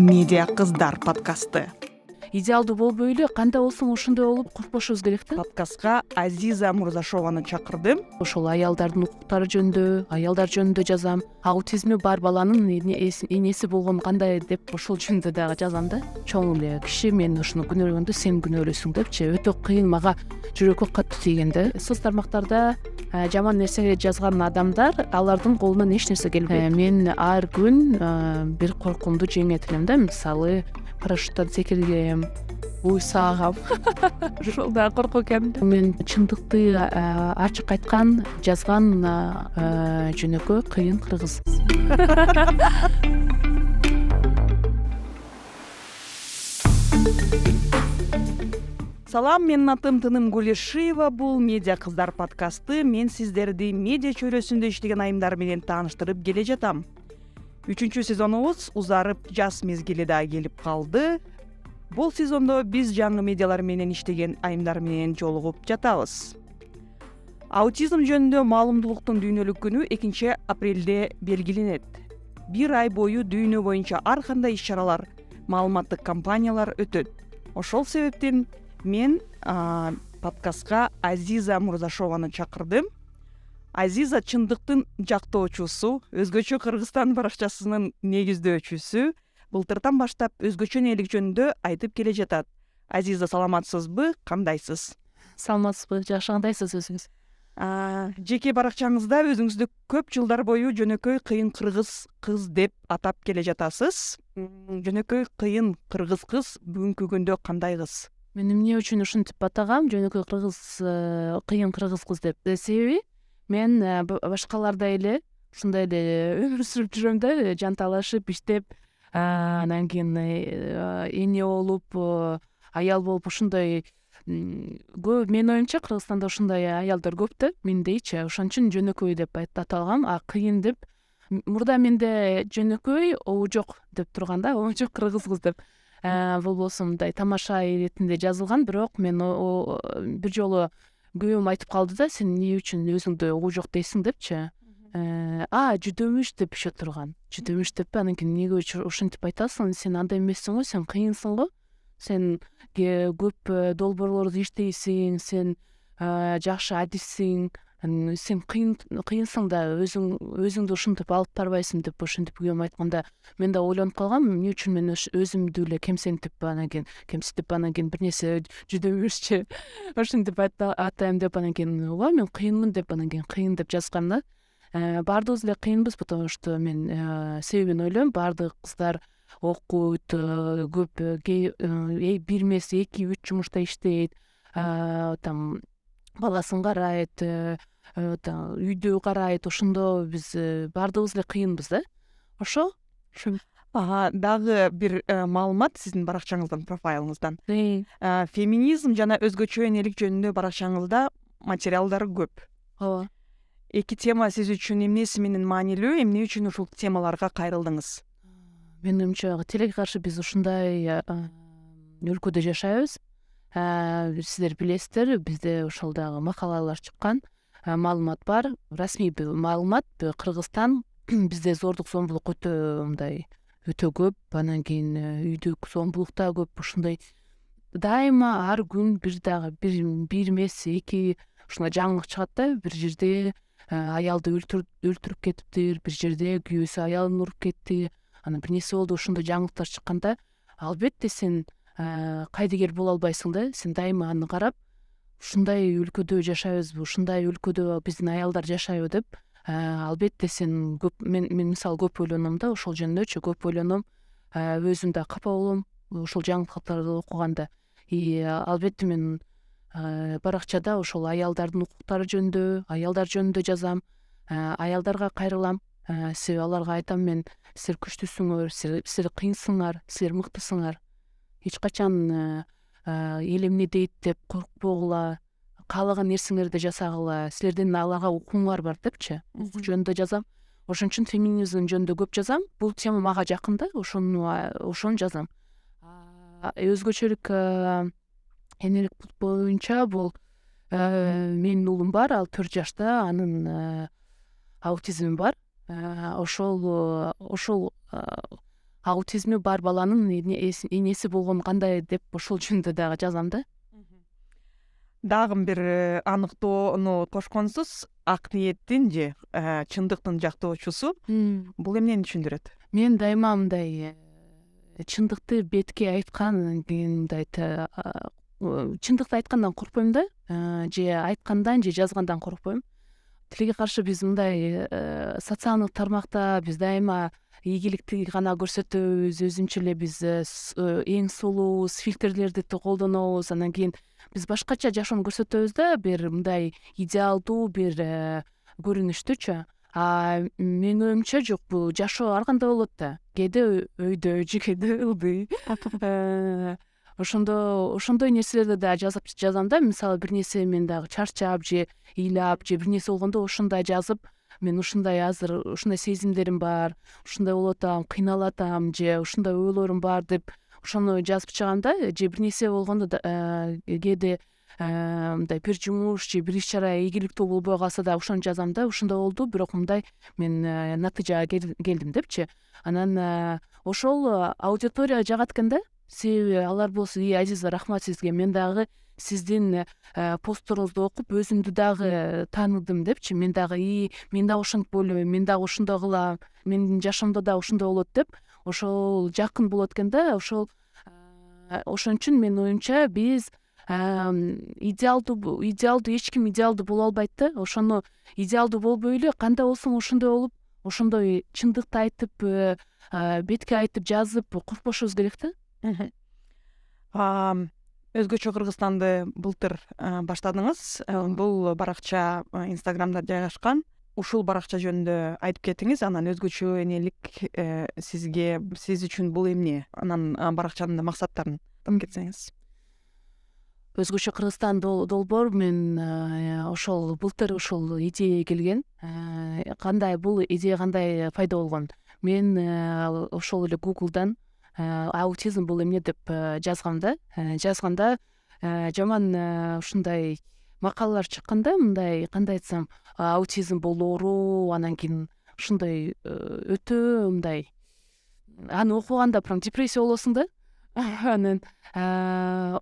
медиа кыздар подкасты идеалдуу болбой эле кандай болсоң ошондой болуп кошпошубуз керек да подкастка азиза мурзашованы чакырдым. Ошол аялдардын укуктары жөнүндө аялдар жөнүндө жазам. Аутизми бар баланын энеси болгон кандай деп ошол жөнүндө дагы жазам да. Чоң эле киши мен ушуну күнөөлөгөндө сен күнөөлөйсүң депчи. Өтө кыйын мага жүрөккө катуу тийген да соц тармактарда э, жаман нерсе жазган адамдар алардын колунан эч нерсе келбейт. Э, мен ар күн э, бир коркуумду жеңет элем да. Мисалы парашюттан секиргем уй саагам ошол дагы коркок экен мен чындыкты ачык айткан жазган жөнөкөй кыйын кыргыз. Салам менин атым тыным кулишиева бул медиа кыздар подкасты. Мен сиздерди медиа чөйрөсүндө иштеген айымдар менен тааныштырып келе жатам үчүнчү сезонубуз узарып жаз мезгили да келип калды бул сезондо биз жаңы медиалар менен иштеген айымдар менен жолугуп жатабыз. Аутизм жөнүндө маалымдуулуктун дүйнөлүк күнү экинчи апрелде белгиленет. Бир ай бою дүйнө боюнча ар кандай иш чаралар маалыматтык кампаниялар өтөт. Ошол себептен мен подкастка азиза мурзашованы чакырдым. Азиза чындыктын жактоочусу өзгөчө кыргызстан баракчасынын негиздөөчүсү былтыртан баштап өзгөчө энелик жөнүндө айтып келе жатат. Азиза саламатсызбы? Кандайсыз? Саламатсызбы жакшы кандайсыз өзүңүз? Жеке баракчаңызда өзүңүздү көп жылдар бою жөнөкөй кыйын кыргыз кыз деп атап келе жатасыз. Жөнөкөй кыйын кыргыз кыз бүгүнкү күндө кандай кыз мен эмне үчүн ушинтип атагам? Жөнөкөй кыргыз э, кыйын кыргыз кыз деп. Э, себеби мен э, башкалардай эле ушундай эле өмүр сүрүп жүрөм да жанталашып иштеп анан кийин э, эне болуп э, аял болуп ушундай көп менин оюмча кыргызстанда ушундай аялдар көп да мендейчи. Ошон үчүн жөнөкөй деп аталгам а кыйын деп. Мурда менде жөнөкөй обу жок деп турган да обу жок кыргыз кыз деп. Бул болсо мындай тамаша иретинде жазылган бирок мен бир жолу күйөөм айтып калды да сен эмне үчүн өзүңдү обу жок дейсиң депчи. э, а жүдөмүш деп еще турган. Жүдөмүш деппи анан кийин эмнеге ошентип айтасың? Сен андай эмессиң го сен кыйынсың го. Сен көп э, долбоорлорду иштейсиң сен э, жакшы адиссиң сен кыйын кыйынсың да өзүң өзүңдү ушинтип алып барбайсың деп ошентип күйөөм айтканда мен дагы ойлонуп калгам. Эмне үчүн мен өзүмдү эле кемсинтип анан кийин кемсинтип анан кийин бир нерсе жүдөмүшчү ошентип атайм деп анан кийин ооба мен кыйынмын деп анан кийин кыйын деп жазгам да. э, баардыгыбыз эле кыйынбыз потому что мен э, себебин ойлойм. Баардык кыздар окуйт э, көп бир эмес эки үч жумушта иштейт. Там баласын карайт Э, үйдү карайт ошондо биз э, баардыгыбыз эле кыйынбыз да. Ошо? Дагы бир э, маалымат сиздин баракчаңыздан профайлыңыздан. Феминизм жана өзгөчө энелик жөнүндө баракчаңызда материалдар көп. Ооба эки тема сиз үчүн эмнеси менен маанилүү эмне үчүн ушул темаларга кайрылдыңыз? Менин оюмча тилекке каршы биз ушундай өлкөдө жашайбыз. Сиздер билесиздер бизде ошол дагы макалалар чыккан маалымат бар. Расмий маалымат кыргызстан. Бизде зордук зомбулук өтө мындай өтө көп. Анан кийин э, үйдүк зомбулук да көп. Ушундай дайыма ар күн бир дагы бир эмес эки ушундай жаңылык чыгат да бир жерде аялды өлтүрүп кетиптир бир жерде күйөөсү аялын уруп кетти. Анан бир нерсе болду ушундай жаңылыктар чыкканда албетте сен э, кайдыгер боло албайсың да сен дайыма аны карап ушундай өлкөдө жашайбызбы ушундай өлкөдө биздин аялдар жашайбы деп албетте сен көп мен мен мисалы көп ойлоном да ошол жөнүндөчү көп ойлоном өзүм да капа болом ошол жаңылыктарды окуганда. И албетте мен баракчада ошол аялдардын укуктары жөнүндө аялдар жөнүндө жазам. Аялдарга кайрылам. Себеби аларга айтам мен силер күчтүүсүңөр силер кыйынсыңар силер мыктысыңар. Эч качан эл эмне дейт деп коркпогула каалаган нерсеңерди жасагыла силердин аларга укугуңар бар депчи? Укук жөнүндө жазам. Ошон үчүн феминизм жөнүндө көп жазам. Бул тема мага жакын да ошону ошону жазам. Өзгөчөлүк энелик боюнча бул менин уулум бар. Ал төрт жашта анын аутизми бар. Ошол ошол аутизми бар баланын энеси болгон кандай деп ошол жөнүндө дагы жазам да. Дагы бир э, аныктоону кошконсуз ак ниеттин же э, чындыктын жактоочусу бул эмнени түшүндүрөт? Мен дайыма мындай э, чындыкты бетке айткан мындай чындыкты айткандан коркпойм да. Же айткандан же жазгандан коркпойм. Тилге каршы биз мындай социалдык тармакта биз дайыма ийгиликти гана көрсөтөбүз өзүнчө эле биз эң сулуубуз фильтрлерди колдонобуз анан кийин биз башкача жашоону көрсөтөбүз да бир мындай идеалдуу бир э, көрүнүштүчү. А менин оюмча жок бул жашоо ар кандай болот да? Кээде өйдө кээде ылдый э, ошондо ошондой нерселерди дагы жазып жазам да. Мисалы бир нерсе мен дагы чарчап же ыйлап же бир нерсе болгондо ошондой жазып мен ушундай азыр ушундай сезимдерим бар ушундай болуп атам кыйналып атам же ушундай ойлорум бар деп ошону жазып чыгам да. Же бир нерсе болгондо э, кээде э, мындай бир жумуш же бир иш чара ийгиликтүү болбой калса дагы ошону жазам да. Ушундай болду. Бирок мындай мен э, натыйжага келдим депчи. Анан ошол аудитория жагат экен да себеби алар болсо ии азиза рахмат сизге. Мен дагы сиздин постторуңузду окуп өзүмдү дагы тааныдым депчи. Мен дагы ии мен дагы ошентип ойлойм мен дагы ошондой кылам менин жашоомдо дагы ушундай болот деп. Ошол жакын болот экен да ошол ошон үчүн менин оюмча биз идеалдуу идеалдуу эч ким идеалдуу боло албайт да. Ошону идеалдуу болбой эле кандай болсоң ошондой болуп ошондой чындыкты айтып э, бетке айтып жазып коркпошубуз керек да өзгөчө кыргызстанды былтыр баштадыңыз. Э, бул баракча инстаграмда жайгашкан. Ушул баракча жөнүндө айтып кетиңиз. Анан өзгөчө энелик э, сизге сиз үчүн бул эмне? Анан баракчанын максаттарын айтып кетсеңиз. Өзгөчө кыргызстан долбоор мен э, ошол былтыр ушул идея келген. Э, кандай бул идея кандай пайда болгон? Мен ошол эле гуглдан аутизм бул эмне деп жазгам да. Жазганда жаман ушундай макалалар чыккан да мындай кандай айтсам аутизм бул оору анан кийин ушундай э, өтө мындай. Аны окуганда прям депрессия болосуң да. Анан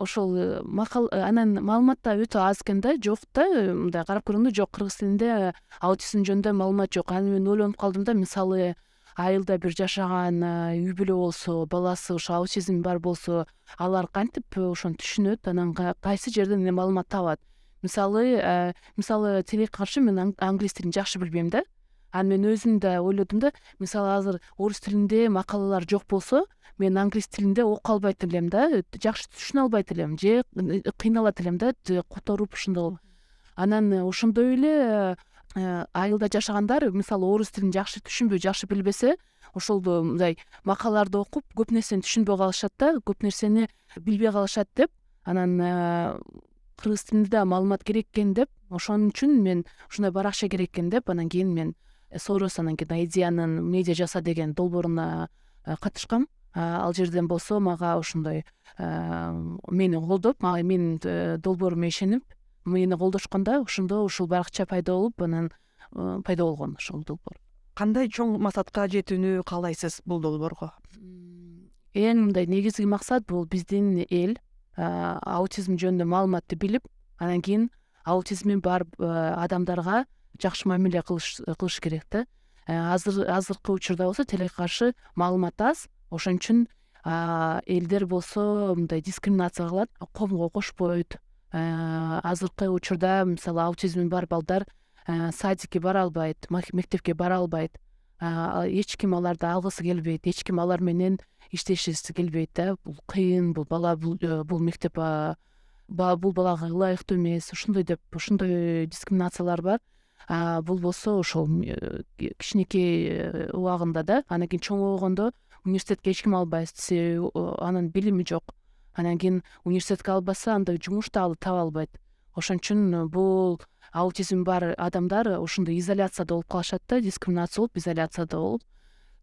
ошол э, макал э, анан маалымат да өтө аз экен да жок да. Мындай карап көргөндө жок кыргыз тилинде аутизм жөнүндө маалымат жок. Анан мен ойлонуп калдым да мисалы айылда бир жашаган үй бүлө болсо баласы ошо аутизм бар болсо алар кантип ошону түшүнөт? Анан кайсы жерден маалымат табат мисалы э, мисалы тилге каршы мен англис тилин жакшы билбейм да. Анан мен өзүм да ойлодум да мисалы азыр орус тилинде макалалар жок болсо мен англис тилинде окуа албайт элем да жакшы түшүнө албайт элем же кыйналат элем да которуп ушундай болуп анан ошондой эле э, айылда жашагандар мисалы орус тилин жакшы түшүнбөй жакшы билбесе ошолду мындай макалаларды окуп көп нерсени түшүнбөй калышат да көп нерсени билбей калышат деп анан э, кыргыз тилинде дагы маалымат керек экен деп ошон үчүн мен ушундай баракча керек экен деп анан кийин мен э, соорос анан кийин идеянын медиа жаса деген долбооруна э, катышкам. Ал жерден болсо мага ошондой э, мени колдоп мага менин долбоорума ишенип мени колдошкондо ошондо ушул баракча пайда болуп анан пайда болгон ошол долбоор. Кандай чоң максатка жетүүнү каалайсыз бул долбоорго? Эң мындай негизги максат бул биздин эл аутизм жөнүндө маалыматты билип анан кийин аутизми бар адамдарга жакшы мамиле кылыш керек да. Азыр азыркы учурда болсо тилге каршы маалымат аз ошон үчүн элдер болсо мындай дискриминация кылат коомго кошпойт азыркы учурда мисалы аутизми бар балдар садикке бара албайт мектепке бара албайт. Эч ким аларды алгысы келбейт эч ким алар менен иштешкиси келбейт да. Бул кыйын бул бала бул э, мектеп бул балага ылайыктуу эмес. Ушундай деп ушундай дискриминациялар бар. Бул болсо ошол э, кичинекей э, убагында да анан кийин чоңойгондо университетке эч ким албайт. Себеби анын билими жок анан кийин университетке албаса анда жумуш дагы таба албайт. Ошон үчүн бул аутизми бар адамдар ушундай изоляцияда болуп калышат да дискриминация болуп изоляцияда болуп.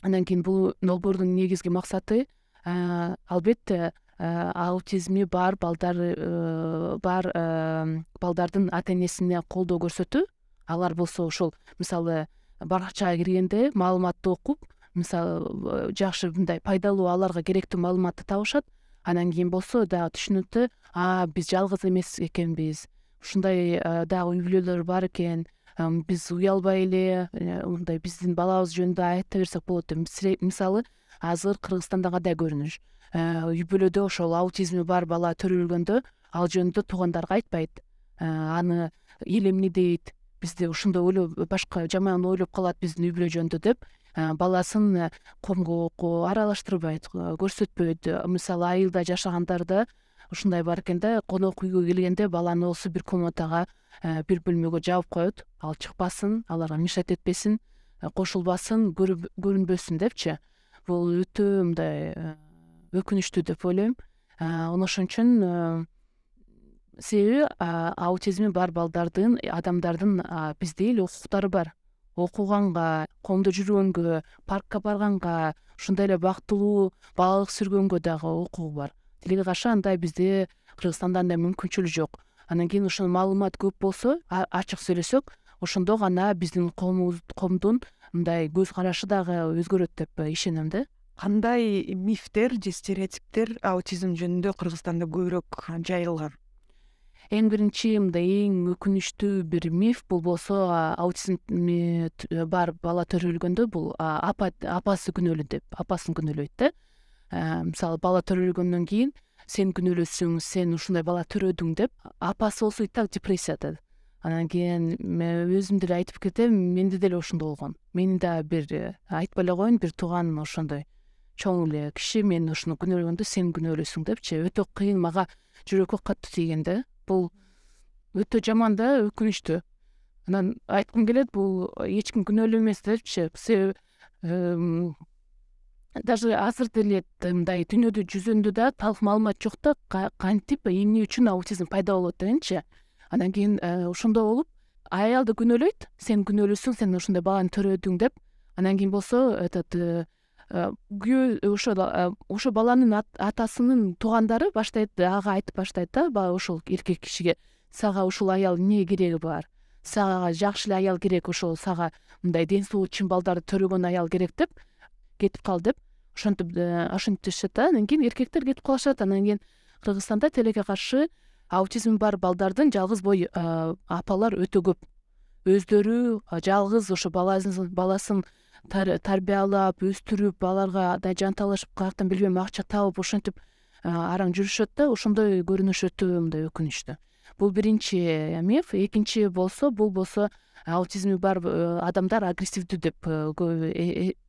Андан кийин бул долбоордун негизги максаты албетте аутизми бар балдар э, бар э, балдардын ата энесине колдоо көрсөтүү. Алар болсо ошол мисалы баракчага киргенде маалыматты окуп мисалы жакшы мындай пайдалуу аларга керектүү маалыматты табышат анан кийин болсо дагы түшүнөт а биз жалгыз эмес экенбиз ушундай дагы үй бүлөлөр бар экен биз уялбай эле э, мындай биздин балабыз жөнүндө айта берсек болот деп мисалы азыр кыргызстанда кандай көрүнүш? Э, үй бүлөдө ошол аутизми бар бала төрөлгөндө ал жөнүндө туугандарга айтпайт. Э, аны эл эмне дейт бизди ушундай ойлоп башка жаман ойлоп калат биздин үй бүлө жөнүндө деп баласын коомго аралаштырбайт көрсөтпөйт. Мисалы айылда жашагандарда ушундай бар экен да конок үйгө келгенде баланы болсо бир комнатага э, бир бөлмөгө жаап коет. Ал чыкпасын аларга мешать этпесин э, кошулбасын көрүнбөсүн депчи. Бул өтө мындай э, өкүнүчтүү деп ойлойм. Ошон үчүн себеби аутизми бар балдардын адамдардын биздей эле укуктары бар окуганга коомдо жүргөнгө паркка барганга ушундай эле бактылуу балалык сүргөнгө дагы укугу бар. Тилге каршы андай бизде кыргызстанда андай мүмкүнчүлүк жок. Анан кийин ошол маалымат көп болсо ачык сөйлөсөк ошондо гана биздин коомдун мындай көз карашы дагы өзгөрөт деп ишенем да. Кандай мифтер же стереотиптер аутизм жөнүндө кыргызстанда көбүрөөк жайылган эң биринчи мындай эң өкүнүчтүү бир миф бул болсо аутизми бар бала төрөлгөндө бул апа апасы күнөөлүү деп апасын күнөөлөйт да. Э, мисалы бала төрөлгөндөн кийин сен күнөөлүүсүң сен ушундай бала төрөдүң деп апасы болсо и так депрессияда. Анан кийин өзүм деле айтып кетем менде деле ошондой болгон. Менин дагы бир э, айтпай эле коеюн бир тууганым ошондой. Чоң эле киши мени ушуну күнөөлөгөндө сен күнөөлүүсүң депчи. Өтө кыйын мага жүрөккө катуу тийген да бул өтө жаман да өкүнүчтүү анан айткым келет бул эч ким күнөөлүү эмес депчи себеби даже азыр деле мындай дүйнөдө жүзүндө да талык маалымат жок да кантип эмне үчүн аутизм пайда болот дегенчи анан кийин э, ошондой болуп аялды күнөөлөйт сен күнөөлүүсүң сен ушундай баланы төрөдүң деп. Анан кийин болсо этот э, күйөө ошол ошол баланын атасынын туугандары баштайт ага айтып баштайт да баягы ошол эркек кишиге сага ушул аял эмне кереги бар? Сага жакшы эле аял керек ошол сага мындай ден соолугу чын балдарды төрөгөн аял керек деп кетип кал деп ошентип э, ошентип дешет да. Анан кийин эркектер кетип калышат. Анан кийин кыргызстанда тилекке каршы аутизми бар балдардын жалгыз бой э, апалар өтө көп. Өздөрү жалгыз ошо баласын тарбиялап өстүрүп аларга жан талашып каяктан билбейм акча таап ошентип э, араң жүрүшөт да ошондой көрүнүш өтө мындай өкүнүчтүү бул биринчи миф. Экинчи болсо бул болсо аутизми бар адамдар агрессивдүү деп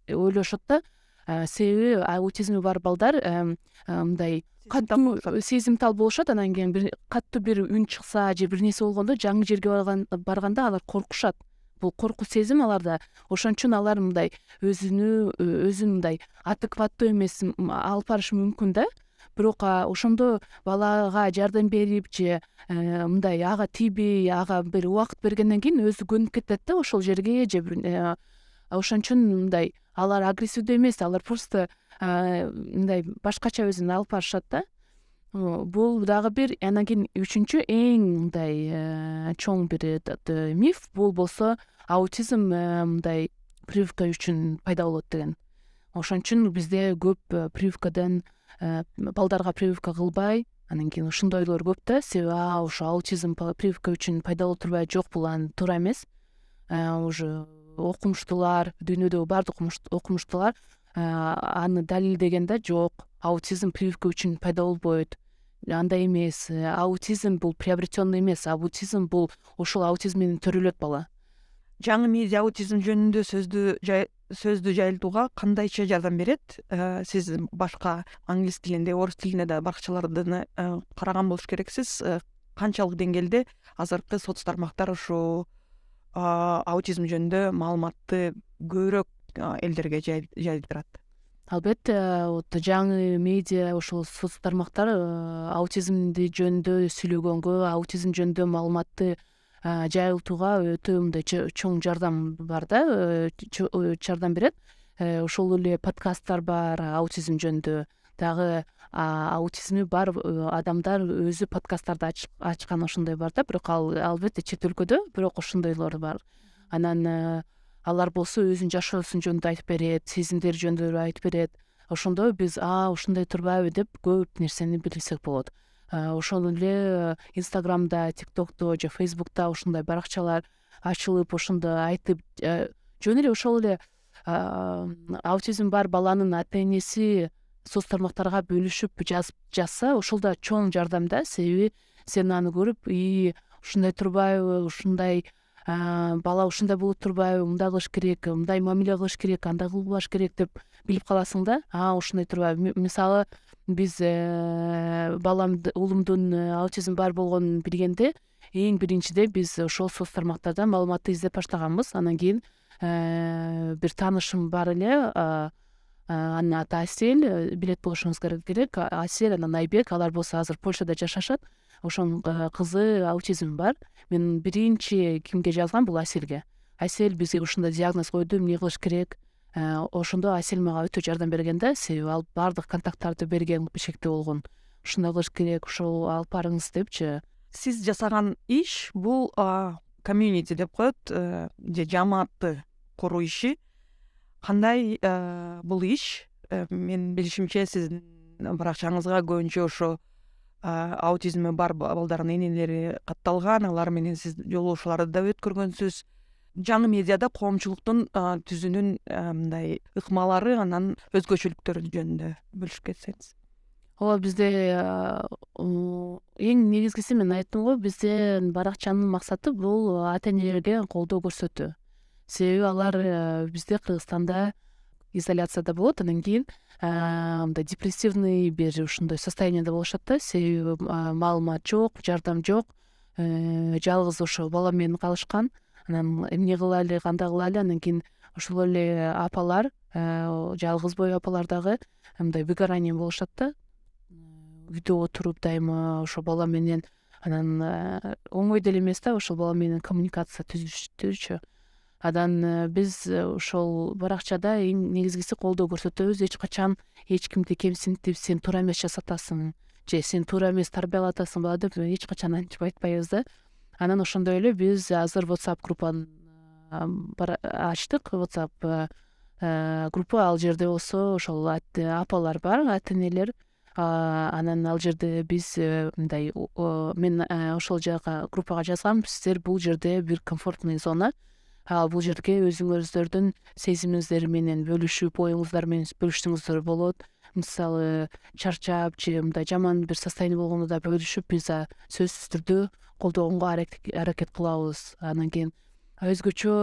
ойлошот да. Э, себеби аутизми бар балдар э, э, мындай катуу сезимтал болушат анан кийин катуу бир үн чыкса же бир нерсе болгондо жаңы жерге барганда алар коркушат бул коркуу сезим аларда ошон үчүн алар мындай өзүнү өзүн мындай адекваттуу эмес алып барышы мүмкүн да. Бирок ошондо балага жардам берип же мындай ага тийбей ага бир убакыт бергенден кийин өзү көнүп кетет да ошол жерге же ошон үчүн мындай алар агрессивдүү эмес алар просто мындай башкача өзүн алып барышат да бул дагы бир анан кийин үчүнчү эң мындай э, чоң бир э, миф. Бул болсо аутизм э, мындай прививка үчүн пайда болот деген. Ошон үчүн бизде көп прививкадан балдарга прививка кылбай. Анан кийин ушундойлор көп да. Себеби ошо аутизм прививка үчүн пайда боло турбайбы жок бул туура эмес. Уже окумуштуулар дүйнөдөгү баардык окумуштуулар аны далилдеген да жок. Аутизм прививка үчүн пайда болбойт андай эмес аутизм бул приобретенный эмес. Аутизм бул ушул аутизм менен төрөлөт бала. Жаңы медиа аутизм жөнүндө сөздү сөздү жайылтууга кандайча жардам берет. Э, сиз башка англис тилинде орус тилинде да баракчаларды э, караган болуш керексиз. Э, канчалык деңгээлде азыркы соц тармактар ушул аутизм жөнүндө маалыматты көбүрөөк элдерге жайылтырат албетте вот жаңы медиа ошол соц тармактар аутизмди жөнүндө сүйлөгөнгө аутизм жөнүндө маалыматты жайылтууга өтө мындай чоң жардам бар да э, жардам берет. Э, ошол эле подкасттар бар аутизм жөнүндө. Дагы аутизми бар э, адамдар өзү подкасттарды ачкан ошондой бар да. Бирок ал албетте чет өлкөдө бирок ошондойлор бар. Анан э, алар болсо өзүнүн жашоосу жөнүндө айтып берет сезимдери жөнүндө айтып берет. Ошондо биз а ушундай турбайбы деп көп нерсени билсек болот. Ошол эле инстаграмда тик токто же фейсбукта ушундай баракчалар ачылып ошондо айтып жөн эле ошол эле аутизм бар баланын ата энеси соц тармактарга бөлүшүп жазып жазса ошол да чоң жардам да себеби сен аны көрүп ии ушундай турбайбы ушундай бала ушундай болуп турбайбы мындай кылыш керек мындай мамиле кылыш керек андай кылбаш керек деп билип каласың да? А ушундай турбайбы. Мисалы биз э, балам уулумдун э, аутизм бар болгонун билгенде эң биринчиде биз ошол соц тармактардан маалыматты издеп баштаганбыз. Анан кийин э, бир таанышым бар эле анын аты асель билет болушуңуз керек асель анан айбек алар болсо азыр польшада жашашат. Ошонун кызы аутизм бар. Мен биринчи кимге жазгам бул аселге асель бизге ушундай диагноз койду эмне кылыш керек? Э, ошондо асель мага өтө жардам берген да себеби ал баардык контакттарды берген бишкекте болгон. Ушундай кылыш керек ошол алып барыңыз депчи. Сиз жасаган иш бул комьюнити деп коет э, же жамаатты куруу иши кандай э, бул иш? Менин билишимче сиздин баракчаңызга көбүнчө ошо аутизми бар балдардын энелери катталган алар менен сиз жолугушууларды да өткөргөнсүз. Жаңы медиада коомчулуктун түзүүнүн мындай ыкмалары анан өзгөчөлүктөрү жөнүндө бөлүшүп кетсеңиз. Ооба бизде эң негизгиси мен айттым го биздин баракчанын максаты бул ата энелерге колдоо көрсөтүү себеби алар бизде кыргызстанда изоляцияда болот. Анан кийин мындай депрессивный бир ушундай состоянияда болушат да. Себеби маалымат жок жардам жок э, жалгыз ошо бала менен калышкан. Анан эмне кылайлы кандай кылайлы анан кийин ошол эле апалар э, жалгыз бой апалар дагы мындай выгорание болушат да. Үйдө отуруп дайыма ошол бала менен. Анан э, оңой деле эмес да ошол бала менен коммуникация түзүштүчү анан э, биз ошол баракчада эң негизгиси колдоо көрсөтөбүз. Эч качан эч кимди кемсинтип сен туура эмес жасатасың же сен туура эмес тарбиялап атасың бала деп эч качан антип айтпайбыз да. Анан ошондой эле биз азыр whatsapp группаны ачтык. Whatsapp э, э, группа ал жерде болсо ошол апалар бар ата энелер анан ал жерде биз э, мындай мен ошол жака группага жазгам. Сиздер бул жерде бир комфортный зона бул жерге өзүңүздөрдүн сезимиңиздер менен бөлүшүп оюңуздар менен бөлүшсөңүздөр болот. Мисалы чарчап же мындай жаман бир состояние болгондо да бөлүшүп биз сөзсүз түрдө колдогонго аракет кылабыз. Анан кийин өзгөчө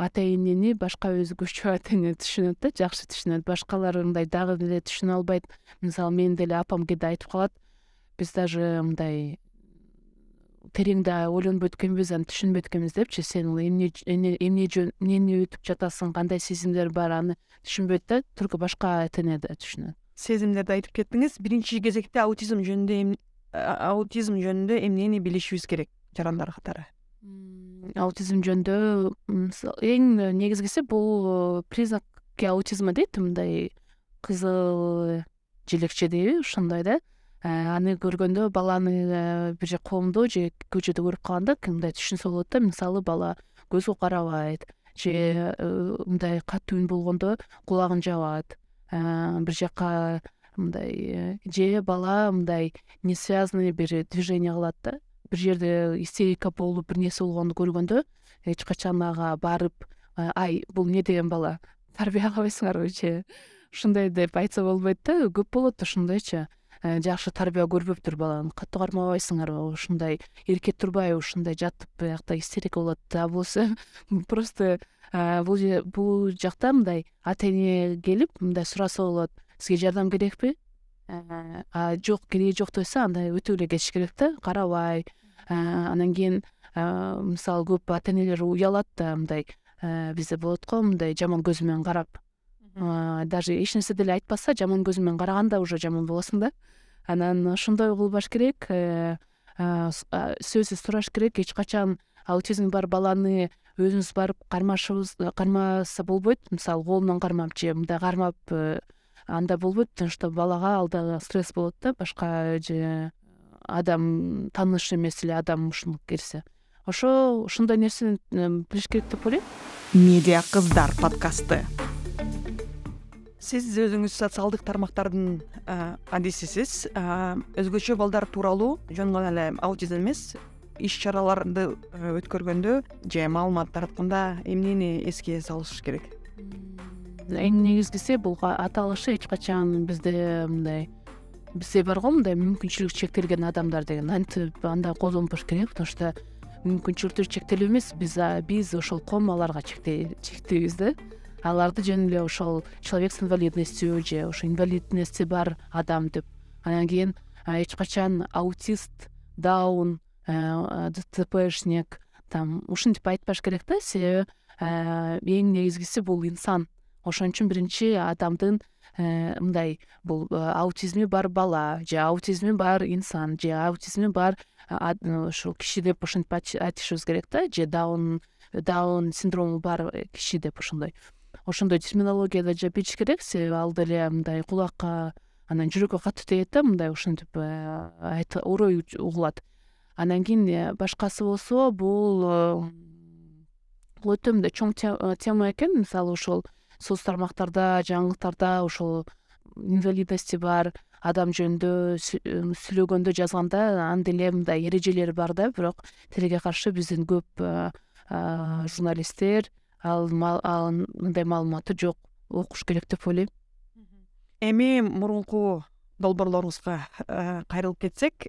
ата энени башка өзгөчө ата эне түшүнөт да жакшы түшүнөт. Башкалар мындай дагы деле түшүнө албайт. Мисалы менин деле апам кээде айтып калат. Биз даже мындай терең да ойлонбойт экенбиз анан түшүнбөйт экенбиз депчи. Сен эмне эмне эмнени өтүп жатасың кандай сезимдер бар аны түшүнбөйт да только башка ата эне да түшүнөт. Сезимдерди айтып кеттиңиз. Биринчи кезекте аутизм жөнүндө аутизм жөнүндө эмнени билишибиз керек жарандар катары? Аутизм жөнүндө эң негизгиси бул признаки аутизма дейт. Мындай кызыл желекче дейби ошондой да. э, аны көргөндө баланы э, бир жер коомдо же көчөдө көрүп калганда мындай түшүнсө болот да мисалы бала көзү карабайт же э, мындай катуу үн болгондо кулагын жабат бир жака мындай э, же бала мындай несвязанный бир движение кылат да бир жерде истерика болуп бир нерсе болгонду көргөндө эч качан ага барып «Э, ай бул эмне деген бала? Тарбиялабайсыңарбы же ушундай деп айтса болбойт да көп болот ошондойчу «Э, жакшы тарбия көрбөптүр баланы. Катуу кармабайсыңарбы ушундай эркек турбайбы? Ушундай жатып биякта истерика болот а болбосо просто бул жакта мындай ата эне келип мындай сураса болот сизге жардам керекпи э, жок кереги жок десе анда өтүп эле кетиш керек да? Карабай. Э, анан кийин э, мисалы көп ата энелер уялат да мындай бизде болот го мындай жаман көз менен карап даже эч нерсе деле айтпаса жаман көз менен караганда уже жаман болосуң да. Анан ошондой кылбаш керек сөзсүз сураш керек. Эч качан аутизми бар баланы өзүңүз барып кармашыбыз кармаса болбойт. Мисалы колунан кармап же мындай кармап андай болбойт. Потому что балага ал дагы стресс болот да. Башка же адам тааныш эмес эле адам ушинтип келсе. Ошо ошондой нерсени билиш керек деп ойлойм. Медиа кыздар подкасты сиз өзүңүз социалдык тармактардын адисисиз. Өзгөчө балдар тууралуу жөн гана эле аутизм эмес иш чараларды өткөргөндө же маалымат таратканда эмнени эске салыш керек? Эң негизгиси бул аталышы эч качан бизде мындай бизде бар го мындай мүмкүнчүлүгү чектелген адамдар деген. Антип андай колдонбош керек потому что мүмкүнчүлүктөрү чектелүү эмес. Биз биз ошол ком аларга чектейбиз да аларды жөн эле ошол человек с инвалидностью же ошо инвалидности бар адам деп. Анан кийин эч качан аутист даун дцпшник там ушинтип айтпаш керек да себеби эң негизгиси бул инсан. Ошон үчүн биринчи адамдын мындай бул аутизми бар бала же аутизми бар инсан же аутизми бар ушул киши деп ушинтип айтышыбыз керек да же даун даун синдрому бар киши деп ошондой ошондой терминологияда билиш керек. Себеби ал деле мындай кулакка анан жүрөккө катуу тиет да мындай ушинтип э, орой угулат. Анан кийин башкасы болсо бул бул өтө мындай чоң тема экен. Мисалы ошол соц тармактарда жаңылыктарда ошол инвалидности бар адам жөнүндө сүйлөгөндө жазганда анын деле мындай эрежелери бар да. Бирок тилге каршы биздин көп журналисттер ал мындай маалыматы жок. Окуш керек деп ойлойм. Эми мурунку долбоорлорубузга кайрылып кетсек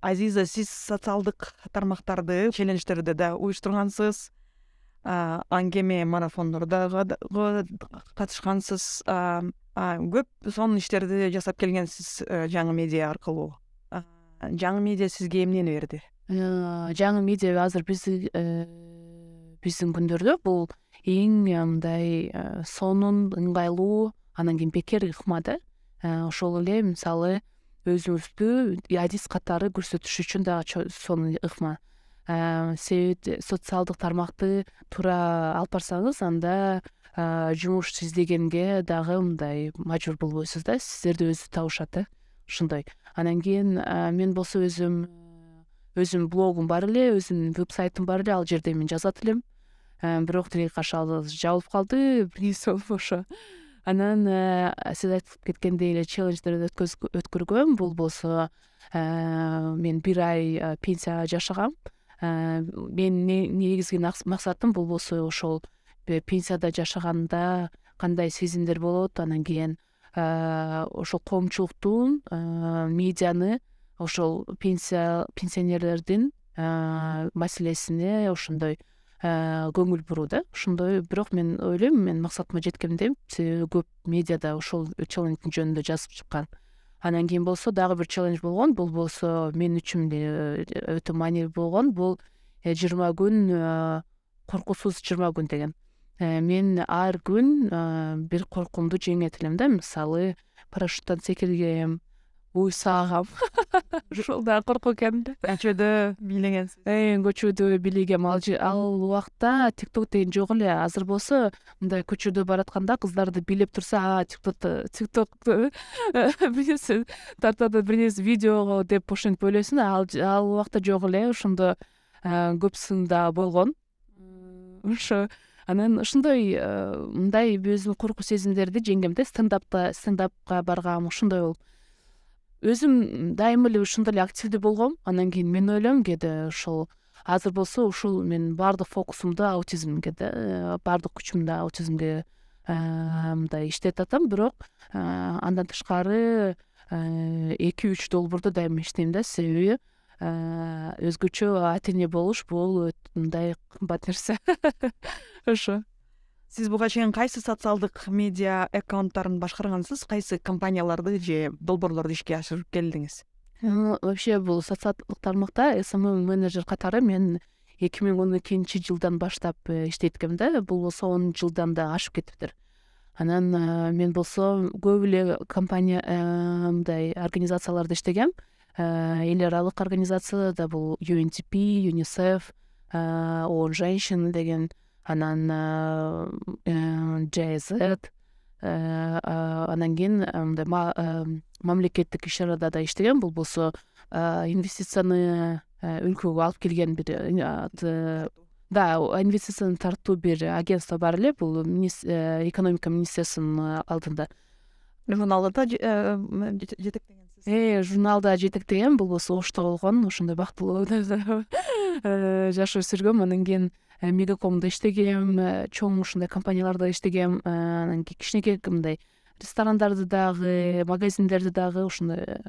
азиза сиз социалдык тармактарды челлендждерди да уюштургансыз аңгеме марафондордо дагы катышкансыз көп сонун иштерди жасап келгенсиз э, жаңы медиа аркылуу. Жаңы медиа сизге эмнени берди? Э, жаңы медиа азыр э, биздин күндөрдө бул эң мындай сонун ыңгайлуу анан кийин бекер ыкма да. Ошол эле мисалы өзүңүздү адис катары көрсөтүш үчүн дагы сонун ыкма. Себеби социалдык тармакты туура алып барсаңыз анда жумуш издегенге дагы мындай мажбур болбойсуз да сиздерди өзү табышат да ошондой анан кийин мен болсо өзүм өзүмдүн блогум бар эле өзүмдүн веб сайтым бар эле ал жерде мен жазат элем бирок тилекке каршы ал жабылып калды нерсе болуп ошо анан сиз айтып кеткендей эле челлендждерди өткөргөм бул болсо мен бир ай пенсияга жашагам. Э, менин негизги максатым бул болсо ошол пенсияда жашаганда кандай сезимдер болот. Анан кийин э, ошол коомчулуктун э, медианы ошол пенсия пенсионерлердин маселесине ошондой көңүл буруу да. Ошондой бирок мен ойлойм мен максатыма жеткемдейм себеби көп медиада ошол челлендждин жөнүндө жазып чыккан. Анан кийин болсо дагы бир челлендж болгон бул болсо мен үчүн э, өтө маанилүү болгон. Бул э, жыйырма күн э, коркуусуз жыйырма күн деген. Мен ар күн бир коркуумду жеңет элем да. Мисалы парашюттан секиргем уй саагам ошол дагы коркуу экен да. Көчөдө бийлегенсиз. Көчөдө бийлегем ал ал убакта тик ток деген жок эле. Азыр болсо мындай көчөдө баратканда кыздарды бийлеп турса а тиктокто тиктокту бир нерсе тартып атат бир нерсе видеого деп ошентип ойлойсуң ал ал убакта жок эле. Ошондо көпсүн дагы болгон. Ошо анан ошондой мындай өзүмдүн коркуу сезимдерди жеңгем да. Стендапка стендапка баргам. Ошондой болуп өзүм дайыма эле ушундай эле активдүү болгом. Анан кийин мен ойлойм кээде ошол азыр болсо ушул менин баардык фокусумду аутизмге да э, баардык күчүмдү аутизмге э, мындай иштетип атам. Бирок э, андан тышкары эки үч долбоордо дайыма иштейм да. Себеби өзгөчө ата эне болуш бул мындай кымбат нерсе. Ошо сиз буга чейин кайсы социалдык медиа аккаунттарын башкаргансыз? Кайсы компанияларды же долбоорлорду ишке ашырып келдиңиз? Вообще бул социалдык тармакта смм менеджер катары мен эки миң он экинчи жылдан баштап э, иштейт да. Бул болсо он жылдан да ашып кетиптир. Анан э, мен болсо көп эле компания э, мындай организацияларда иштегем. Эл аралык организацияда бул юнтп юнисеф оон женщин деген анан жз э, анан кийин э, мындай мамлекеттик иш чарада да иштегем бул болсо инвестицияны өлкөгө алып келген бир да инвестицияны тартуу бир агентство бар эле. Бул экономика министерствонун алдында. Журналда да жетектегенсиз э журналда жетектегем болбосо ошто болгон ошондой бактылуу жашоо сүргөм анан кийин мегакомдо иштегем чоң ушундай компанияларда иштегем анан кийин кичинекей мындай ресторандарды дагы магазиндерди дагы ушундай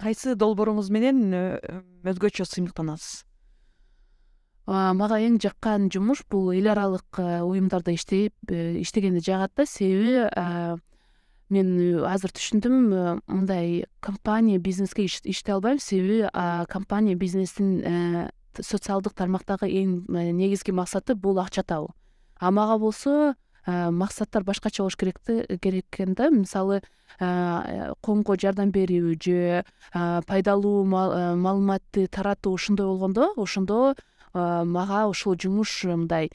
кайсы долбооруңуз менен өзгөчө сыймыктанасыз? Мага эң жаккан жумуш бул эл аралык уюмдарда иштеп иштегенди жагат да себеби мен азыр түшүндүм мындай компания бизнеске иштей албайм. Себеби компания бизнестин социалдык тармактагы эң негизги максаты бул акча табуу. А мага болсо максаттар башкача болуш керек керек экен да. Мисалы коомго жардам берүү же пайдалуу маалыматты таратуу ушундай болгондо ошондо мага ушул жумуш мындай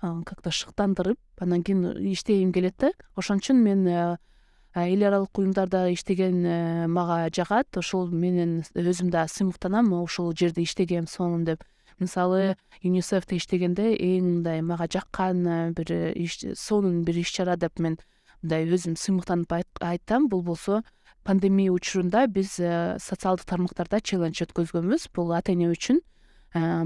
как то шыктандырып анан кийин иштегим келет да. Ошон үчүн мен эл аралык уюмдарда иштеген мага жагат ошол менен өзүм да сыймыктанам ушул жерде иштегем сонун деп. Мисалы юнисефте иштегенде эң мындай мага жаккан бир сонун бир иш чара деп мен мындай өзүм сыймыктанып айтсам бул болсо пандемия учурунда биз социалдык тармактарда челлендж өткөзгөнбүз. Бул ата эне үчүн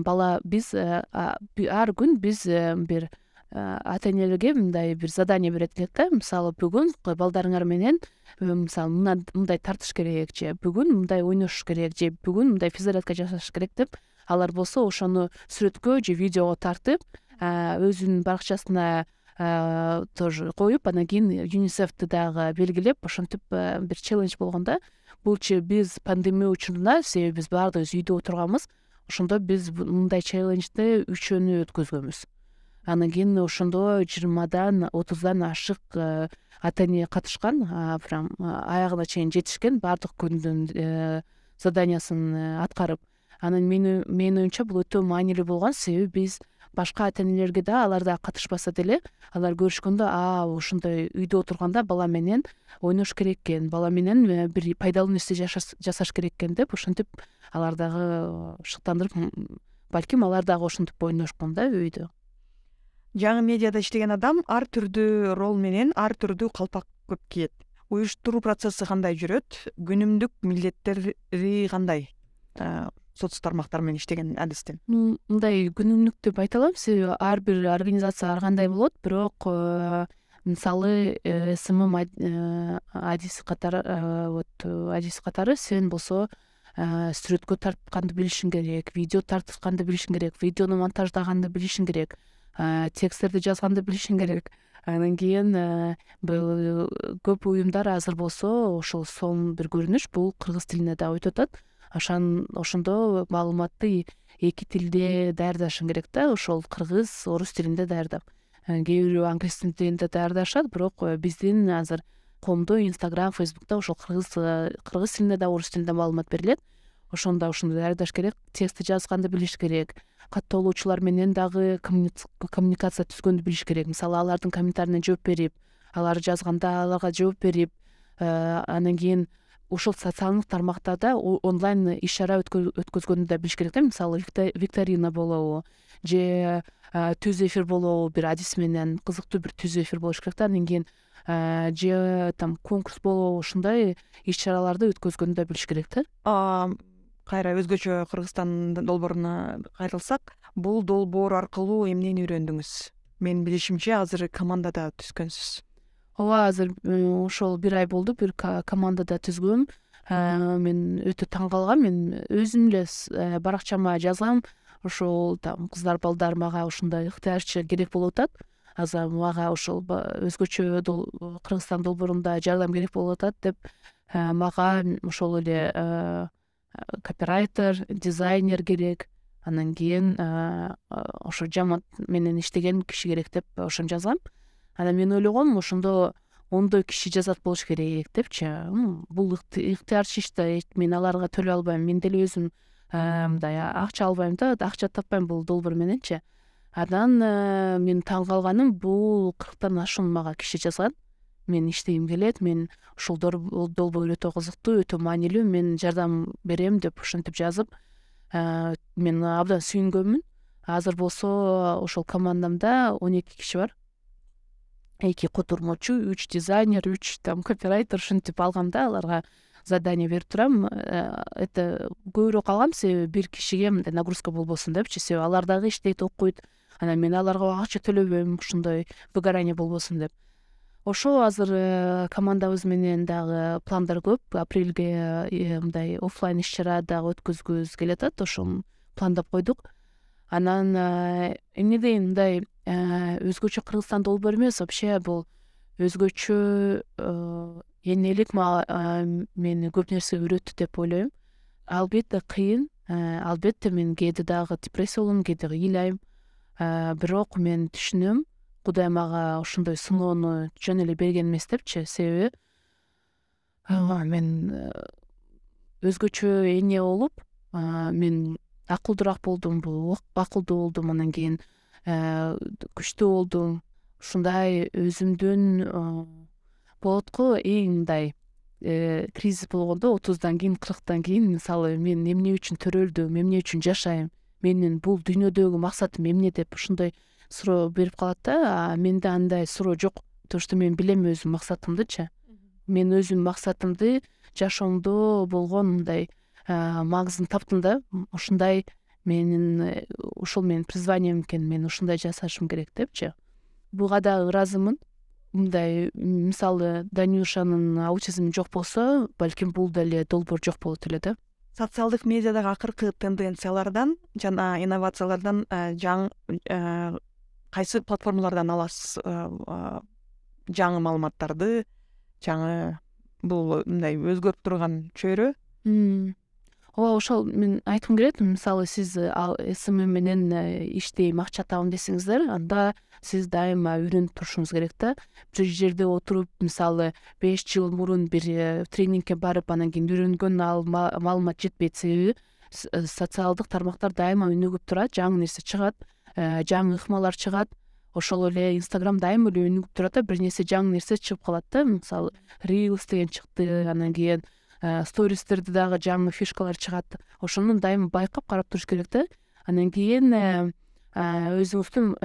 бала биз ар күн биз бир ата энелерге мындай бир задание берет элек да. Мисалы бүгүн балдарыңар менен мисалы мындай тартыш керек же бүгүн мындай ойношуш керек же бүгүн мындай физзарядка жасаш керек деп алар болсо ошону сүрөткө же видеого тартып өзүнүн баракчасына тоже коюп анан кийин юнисефти дагы белгилеп ошентип бир челлендж болгон да. Булчу биз пандемия учурунда себеби биз баардыгыбыз үйдө отурганбыз. Ошондо биз мындай челленджди үчөөнү өткөзгөнбүз анан кийин ошондо жыйырмадан отуздан ашык э, ата эне катышкан прям аягына чейин жетишкен баардык күндүн э, заданиясын э, аткарып. Анан менин оюмча бул өтө маанилүү болгон. Себеби биз башка ата энелерге да алар дагы катышпаса деле алар көрүшкөндө а ушундай үйдө отурганда бала менен ойнош керек экен бала менен бир пайдалуу нерсе жасаш керек экен деп ошентип алар дагы шыктандырып балким алар дагы ошентип ойношкон да үйдө жаңы медиада иштеген адам ар түрдүү ролл менен ар түрдүү калпак көп кийет. Уюштуруу процесси кандай жүрөт? Күнүмдүк милдеттери кандай? Соц тармактар менен иштеген адистин мындай күнүмдүк деп айта алам себеби ар бир организация ар кандай болот? Бирок э, мисалы э, смм э, адиси катары вот адиси катары сен болсо сүрөткө тартканды билишиң керек видео тартканды билишиң керек видеону монтаждаганды билишиң керек тексттерди жазганды билишиң керек. Анан кийин бул көп уюмдар азыр болсо ошол сонун бир көрүнүш бул кыргыз тилине дагы өтүп атат. Ошондо маалыматты эки тилде даярдашың керек да ошол кыргыз орус тилинде даярдап. Кээ бирөө англис тилинде даярдашат бирок биздин азыр коомдо инстаграм фейсбукта ошол кыргыз кыргыз тилинде да орус тилинде маалымат берилет. Дагы ошондой даярдаш керек текстти жазганды билиш керек каттоолоочулар менен дагы коммуникация түзгөндү билиш керек. Мисалы алардын комментарийине жооп берип алар жазганда аларга жооп берип э, анан кийин ошол социалдык тармактарда онлайн иш чара өткөзгөндү да билиш керек да. Мисалы викторина болобу же э, түз эфир болобу бир адис менен кызыктуу бир түз эфир болуш керек да. Анан кийин э, же там конкурс болобу ушундай иш чараларды өткөзгөндү да билиш керек да кайра өзгөчө кыргызстан долбооруна кайрылсак бул долбоор аркылуу эмнени үйрөндүңүз? Менин билишимче азыр командада түзгөнсүз ооба азыр ошол бир ай болду бир командада түзгөм мен өтө таң калгам мен өзүм эле э, баракчама жазгам ошол там кыздар балдар мага ушундай ыктыярчы керек болуп атат. Азыр мага ошол өзгөчө кыргызстан долбоорунда жардам керек болуп атат деп э, мага ошол эле э, копирайтер дизайнер керек. Анан кийин ошо жамаат менен иштеген киши керек деп ошону жазгам анан мен ойлогом ошондо ондой киши жазат болуш керек депчи. Бул ыктыярчы иш да мен аларга төлөй албайм. Мен деле өзүм мындай акча албайм да акча таппайм бул долбоор мененчи анан мен таң калганым бул кырктан ашуун мага киши жазган мен иштегим келет мен ушул долбоор өтө кызыктуу өтө маанилүү мен жардам берем деп ошентип жазып мен абдан сүйүнгөнмүн азыр болсо ошол командамда он эки киши бар. Эки котурмочу үч дизайнер үч там копирайтер ушинтип алгам да аларга задание берип турам. Э, это көбүрөөк алгам себеби бир кишиге мындай нагрузка болбосун депчи. Себеби алар дагы иштейт окуйт анан мен аларга акча төлөбөйм ушундай выгорание болбосун деп ошо азыр э, командабыз менен дагы пландар көп. Апрелге э, мындай оффлайн иш чара дагы өткөзгүбүз келатат ошону пландап койдук. Анан эмне дейин мындай өзгөчө кыргызстанда долбоор эмес. Вообще бул өзгөчө энелик мени көп нерсе үйрөттү деп ойлойм. Албетте кыйын албетте мен кээде дагы депрессия болом кээде ыйлайм бирок мен түшүнөм кудай мага ошондой сыноону жөн эле берген эмес депчи себеби мен э, өзгөчө эне болуп мен акылдуураак болдум акылдуу болдум анан кийин э, күчтүү болдум. Ушундай өзүмдүн болот го эң мындай э, кризис болгондо отуздан кийин кырктан кийин мисалы мен эмне үчүн төрөлдүм эмне үчүн жашайм менин бул дүйнөдөгү максатым эмне деп ушундай суроо берип калат да менде андай суроо жок потому что мен билем өзүмдүн максатымдычы. Мен өзүмдүн максатымды жашоомдо болгон мындай магызын таптым да. Ушундай менин э, ушул менин призванием экен мен ушундай жасашым керек депчи. Буга дагы ыраазымын. Мындай мисалы данюшанын аутизми жок болсо балким бул деле долбоор жок болот эле да. Социалдык медиадагы акыркы тенденциялардан жана инновациялардан э, жаңы э, кайсы платформалардан аласыз э, жаңы маалыматтарды жаңы бул мындай өзгөрүп турган чөйрө? Ооба ошол мен айткым келет мисалы сиз ал смм менен иштейм акча табам десеңиздер анда сиз дайыма үйрөнүп турушуңуз керек да. Бир жерде отуруп мисалы беш жыл мурун бир э, тренингке барып анан кийин үйрөнгөн ал маалымат жетпейт себеби э, социалдык тармактар дайыма өнүгүп турат жаңы нерсе чыгат. э, жаңы ыкмалар чыгат. Ошол эле инстаграм дайыма эле өнүгүп турат да бир нерсе жаңы нерсе чыгып калат да. Мисалы рилс деген чыкты анан кийин стористерде дагы жаңы фишкалар чыгат. Ошону дайыма байкап карап туруш керек да. Анан кийин өзүңүздүн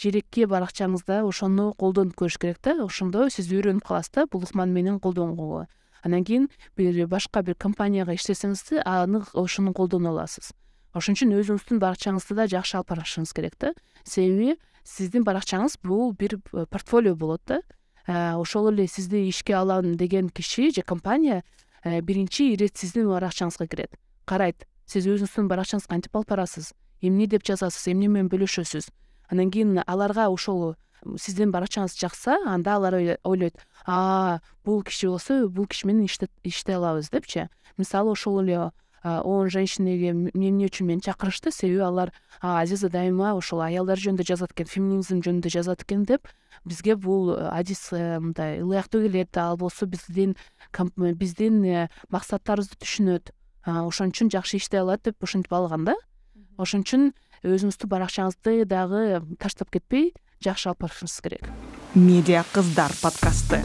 жеекки баракчаңызда ошону колдонуп көрүш керек да. Ошондо сиз үйрөнүп каласыз да бул ыкманы менен колдонгонго. Анан кийин бир башка бир компанияга иштесеңиз аны ошону колдоно аласыз ошон үчүн өзүңүздүн баракчаңызды да жакшы алып барышыңыз керек да. Себеби сиздин баракчаңыз бул бир э, портфолио болот да. Ошол эле сизди ишке алам деген киши же компания э, биринчи ирет сиздин баракчаңызга кирет. Карайт сиз өзүңүздүн баракчаңызды кантип алып барасыз эмне деп жазасыз эмне менен бөлүшөсүз анан кийин аларга ошол сиздин баракчаңыз жакса анда алар ойлойт бул киши болсо бул киши менен иштей алабыз депчи. Мисалы ошол эле он женщинаге эмне үчүн мени чакырышты. Себеби алар азиза дайыма ошол аялдар жөнүндө жазат экен феминизм жөнүндө жазат экен деп бизге бул адис э, мындай ылайыктуу келет ал болсо биздин биздин э, максаттарыбызды түшүнөт. Ошон үчүн жакшы иштей алат деп ушинтип алган да. Ошон үчүн өзүңүздүн баракчаңызды дагы таштап кетпей жакшы алып барышыңыз керек. Медиа кыздар подкасты.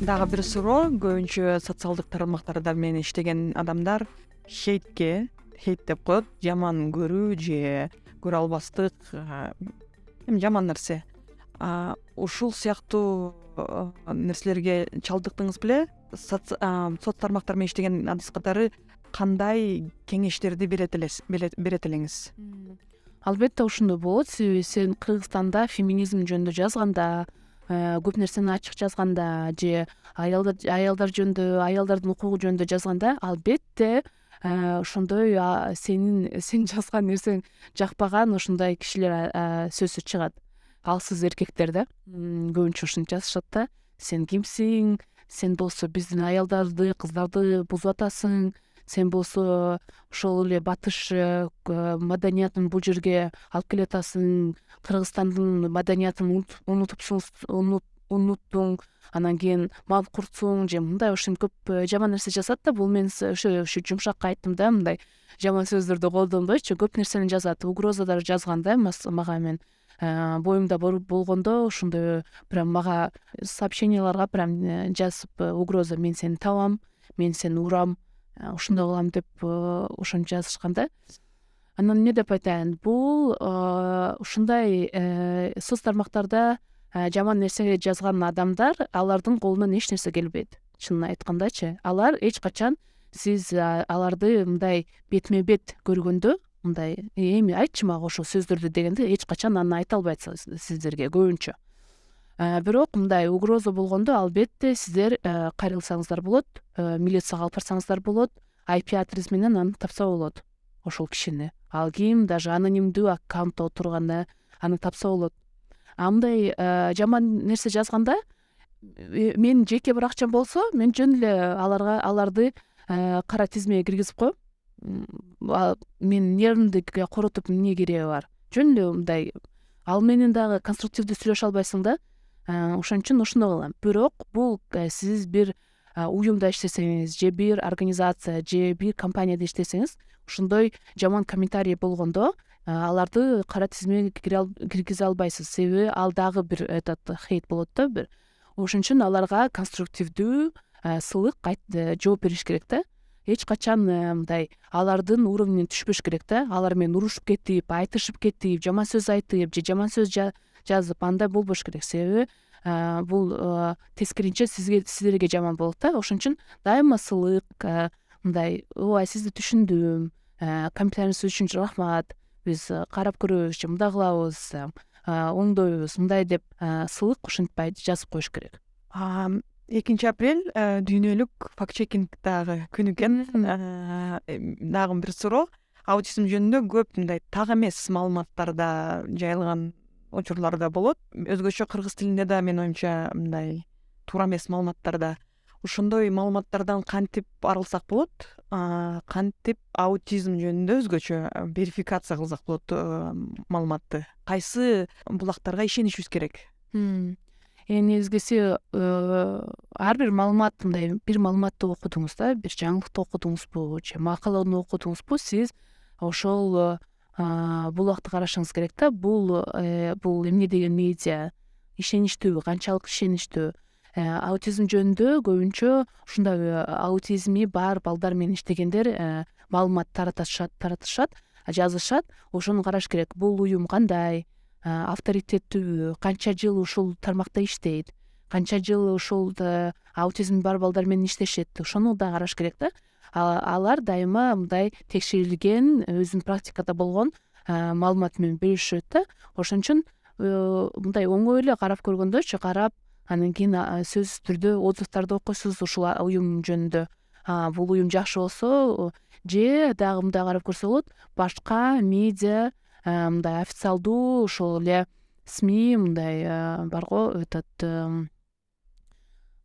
Дагы бир суроо көбүнчө социалдык тармактарда менен иштеген адамдар хейтке хейт деп коет. Жаман көрүү же көрө албастык эми жаман нерсе. Ушул сыяктуу нерселерге чалдыктыңыз беле? Соц тармактар менен иштеген адис катары кандай кеңештерди берет элеңиз? Албетте ошондой болот. Себеби сен кыргызстанда феминизм жөнүндө жазганда э, көп нерсени ачык жазганда же аялдар жөнүндө аялдардын укугу жөнүндө жазганда албетте э, ошондой сенин сен жазган нерсең жакпаган ушундай кишилер сөзсүз чыгат. Ал сиз эркектер да көбүнчө ушинтип жазышат да сен кимсиң? Сен болсо биздин аялдарды кыздарды бузуп атасың сен болсо ошол эле батыш э, маданиятын бул жерге алып келатасың? Кыргызстандын маданиятын унуттуң анан кийин манкуртсуң же мындай ушинтип көп э, жаман нерсе жазат да бул мен ошо ушу жумшак айттым да мындай жаман сөздөрдү колдонбойчу көп нерсени жазат угроза да жазган да мага мен э, боюмда болгондо ошондой прям мага сообщенияларга прям жазып угроза мен сени табам мен сени урам ушундай кылам деп э, ошентип жазышкан да. Анан эмне деп айтайын бул ушундай соц тармактарда жаман нерсе жазган адамдар алардын колунан эч нерсе келбейт. Чынын айткандачы алар эч качан сиз аларды мындай бетме бет көргөндө мындай эми айтчы мага ошол сөздөрдү дегенде эч качан аны айта албайт сиздерге көбүнчө. Бирок мындай угроза болгондо албетте сиздер кайрылсаңыздар болот милицияга алып барсаңыздар болот айпи адрес менен аны тапса болот ошол кишини. Ал ким даже анонимдүү аккаунтта отурганда аны тапса болот а мындай жаман нерсе жазганда э, менин жеке бир акчам болсо мен жөн эле аларга аларды кара тизмеге киргизип коем. Менин нервимди коротуп эмне кереги бар? Жөн эле мындай. Ал менен дагы конструктивдүү сүйлөшө албайсың да ошон үчүн ошондой кылам. Бирок бул э, сиз бир уюмда иштесеңиз же бир организация же бир компанияда иштесеңиз ошондой жаман комментарий болгондо аларды кара тизмеге киргизе албайсыз. Себеби ал дагы бир этот хейт болот да бир. Ошон үчүн аларга конструктивдүү сылык э, жооп бериш керек да. Эч качан э, мындай алардын уровнуне түшпөш керек да. Алар менен урушуп кетип айтышып кетип жаман сөз айтып же жаман сөз жазып андай болбош керек. Себеби бул тескерисинче сизге сиздерге жаман болот да. Ошон үчүн дайыма сылык мындай ооба сизди түшүндүм комментарийиңиз үчүн рахмат биз карап көрөбүз мындай кылабыз оңдойбуз мындай деп сылык ушинтпай жазып коюш керек. Экинчи апрель дүйнөлүк факт чекинг дагы күнү экен. Дагы бир суроо. Аутизм жөнүндө көп мындай так эмес маалыматтар да жайылган учурлар да болот. Өзгөчө кыргыз тилинде да менин оюмча мындай туура эмес маалыматтар да ошондой маалыматтардан кантип арылсак болот? Кантип аутизм жөнүндө өзгөчө верификация кылсак болот маалыматты? Кайсы булактарга ишенишибиз керек? Эми негизгиси э, ар бир маалымат мындай бир маалыматты окудуңуз да бир жаңылыкты окудуңузбу же макаланы окудуңузбу сиз ошол булакты карашыңыз керек да. Бул э, бул эмне деген медиа? Ишеничтүүбү канчалык ишеничтүү э, аутизм жөнүндө көбүнчө ушундай э, аутизми бар балдар менен иштегендер маалымат таратышат жазышат. Ошону караш керек. Бул уюм кандай? Авторитеттүүбү канча жыл ушул тармакта иштейт? Канча жыл ушул аутизми бар балдар менен иштешет? Ошону да караш керек да. Алар дайыма мындай текшерилген өзүнүн практикада болгон маалымат менен бөлүшөт да. Ошон үчүн э, мындай оңой эле карап көргөндөчү карап анан кийин сөзсүз түрдө отзывдарды окуйсуз ушул уюм жөнүндө. Бул уюм жакшы болсо же дагы мындай карап көрсө болот башка медиа мындай официалдуу ошол эле сми мындай барго этот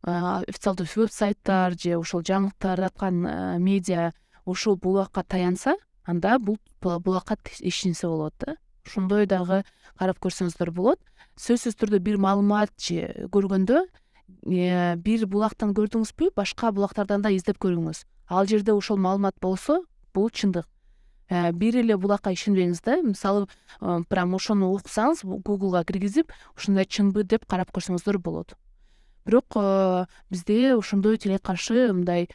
официалдуу веб сайттар же ошол жаңылык тараткан медиа ушул булакка таянса анда бул булакка ишенсе болот да ошондой дагы карап көрсөңүздөр болот. Сөзсүз түрдө бир маалымат көргөндө э, бир булактан көрдүңүзбү башка булактардан да издеп көрүңүз. Ал жерде ошол маалымат болсо бул чындык. Э, бир эле булакка ишенбеңиз да мисалы э, прям ошону уксаңыз гуглга киргизип ушундай чынбы деп карап көрсөңүздөр болот. Бирок бизде ошондой тилек каршы мындай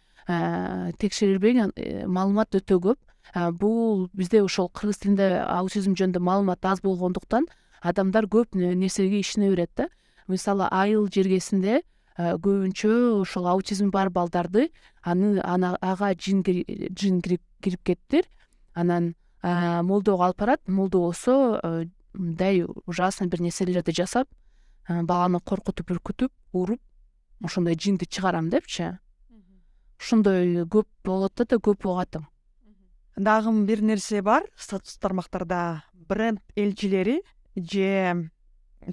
текшерилбеген маалымат өтө көп бул бизде ошол кыргыз тилинде аутизм жөнүндө маалымат аз болгондуктан адамдар көп нерсеге ишене берет да. Мисалы айыл жергесинде көбүнчө ошол аутизми бар балдарды аны ага жин кирип кетиптир анан молдого алып барат молдо болсо мындай ужасный бир нерселерди жасап баланы коркутуп үркүтүп уруп ошондой жинди чыгарам депчи. Ошондой көп болот да көп угатым дагы бир нерсе бар. Соц тармактарда бренд элчилери же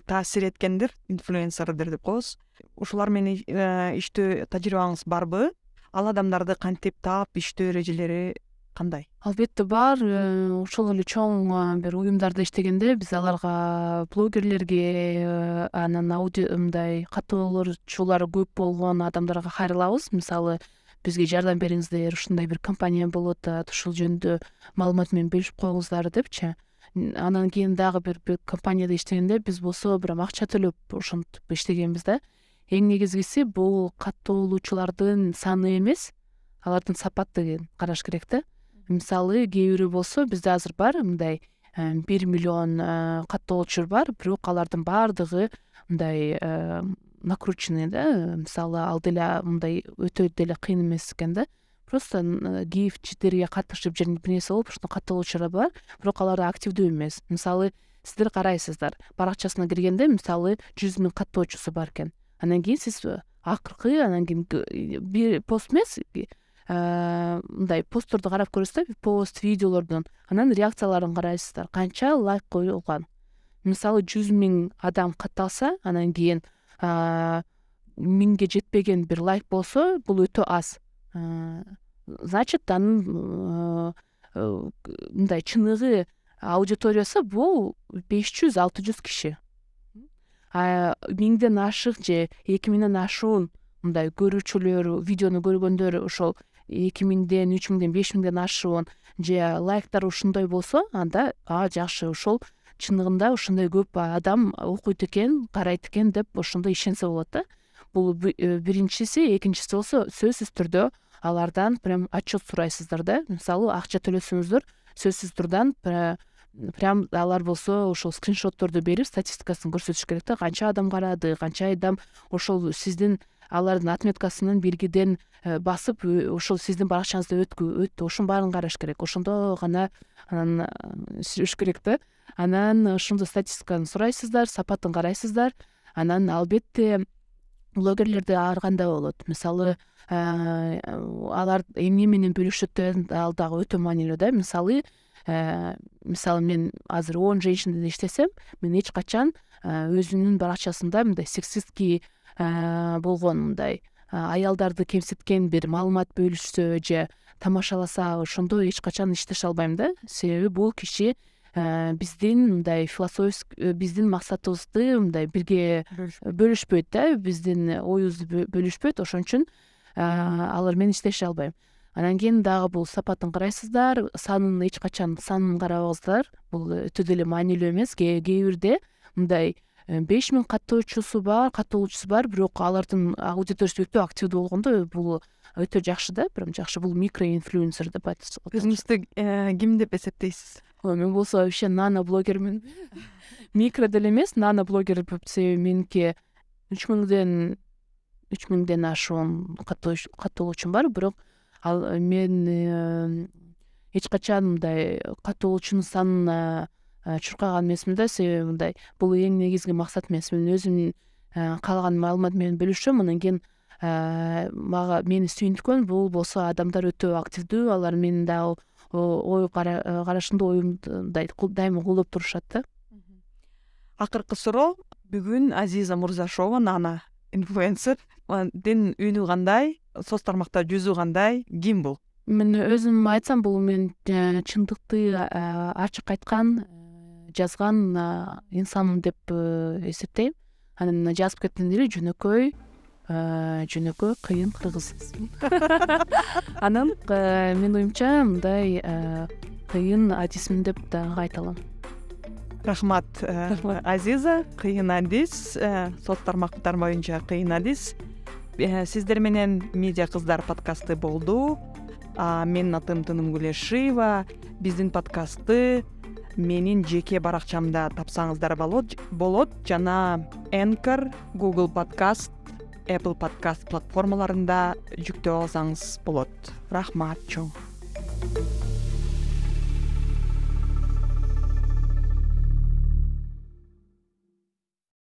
таасир эткендер инфлюенсердер деп коебуз. Ушулар менен э, иштөө тажрыйбаңыз барбы? Ал адамдарды кантип таап иштөө эрежелери кандай? Албетте бар. Э, ошол эле чоң бир уюмдарда иштегенде биз аларга блогерлерге э, анан мындай каттоолорчулары көп болгон адамдарга кайрылабыз мисалы бизге жардам бериңиздер ушундай бир компания болуп атат ушул жөнүндө маалымат менен бөлүшүп коюңуздар депчи. Анан кийин дагы бир компанияда иштегенде биз болсо прям акча төлөп ошентип иштегенбиз да. Эң негизгиси бул каттоолучулардын саны эмес алардын сапаттыгын караш керек да. Мисалы кээ бирөө болсо бизде азыр бар мындай бир миллион каттоолчу бар бирок алардын баардыгы мындай накрученный да мисалы ал деле мындай өтө деле кыйын эмес экен да. Просто гифчтерге катышып же бир нерсе болуп ошондо каттоолчулар бар бирок алар активдүү эмес. Мисалы сиздер карайсыздар. Баракчасына киргенде мисалы жүз миң каттоочусу бар экен. Анан кийин сиз акыркы анан кийин бир пост эмес мындай постторду карап көрөсүз да пост видеолордон. Анан реакцияларын карайсыздар. Канча лайк коюлган. Мисалы жүз миң адам катталса анан кийин миңге жетпеген бир лайк болсо бул өтө аз. Значит анын мындай чыныгы аудиториясы бул беш жүз алты жүз киши. Миңден ашык же эки миңден ашуун мындай көрүүчүлөр видеону көргөндөр ошол эки миңден үч миңден беш миңден ашуун же лайктар ушундай болсо анда а жакшы ошол чындыгында ушундай көп адам окуйт экен карайт экен деп ошондо ишенсе болот да. Бул э, биринчиси экинчиси болсо сөзсүз түрдө алардан прям отчет сурайсыздар да. Мисалы акча төлөсөңүздөр сөзсүз турдан прям алар болсо ошол скриншотторду берип статистикасын көрсөтүш керек да. Канча адам карады канча адам ошол сиздин алардын отметкасынын биргиден э, басып ошол сиздин баракчаңызда өттү. Ошонун баарын караш керек. Ошондо гана анан сүрүш керек да. Анан ошондо статистиканы сурайсыздар сапатын карайсыздар. Анан албетте блогерлерде ар кандай болот? Мисалы э, алар эмне менен бөлүшөт ал дагы өтө маанилүү да. Мисалы э, мисалы мен азыр он женщинада иштесем мен эч качан э, өзүмдүн баракчасында мындай сексистский болгон мындай аялдарды кемситкен бир маалымат бөлүшсө же тамашаласа ошондо эч качан иштеше албайм да. Себеби бул киши Э, биздин мындай философский э, биздин максатыбызды мындай бирге бөлүшпөйт. да. Биздин оюбузду бөлүшпөйт. Ошон үчүн э, алар менен иштеше албайм. Анан кийин дагы бул сапатын карайсыздар. Санын эч качан санын карабаңыздар бул өтө деле маанилүү эмес. Кээ бирде мындай беш миң каттоочусу бар каттоолчусу бар. Бирок алардын аудиториясы өтө активдүү болгондо бул өтө жакшы да. Прям жакшы. Бул микроинфлюенсер деп айтсак өзүңүздү ким деп эсептейсиз? Ой мен болсо вообще нано блогермин микро деле эмес нано блогер себеби меники үч миңден үч миңден ашуун каттоолучум бар. Бирок ал мен э, эч качан мындай каттоолчунун санына э, чуркаган эмесмин да себеби мындай бул эң негизги максат эмес мен өзүмдүн э, каалаган маалымат менен бөлүшөм анан кийин мага мени сүйүнткөн бул болсо адамдар өтө активдүү алар менин дагы ой э, карашымды оюмду мындай дайыма колдоп турушат да. Акыркы суроо бүгүн азиза мурзашова нана инфлюенсердин үнү кандай соц тармакта жүзү кандай ким бул? Мен өзүм айтсам бул мен э, чындыкты э, ачык айткан жазган инсанмын деп эсептейм. Анан жазып кеткен эле жөнөкөй Э, жөнөкөй кыйын кыргыз. Анан э, менин оюмча мындай э, кыйын адисмин деп дагы айта алам. Рахмат азиза. Кыйын адис соц тармактар боюнча кыйын адис. Сиздер менен медиа кыздар подкасты болду. Менин атым тыным гулешиева биздин подкастты менин жеке баракчамда тапсаңыздар болот жана энкор google подкаст apple подкаст платформаларында жүктөп алсаңыз болот. Рахмат чоң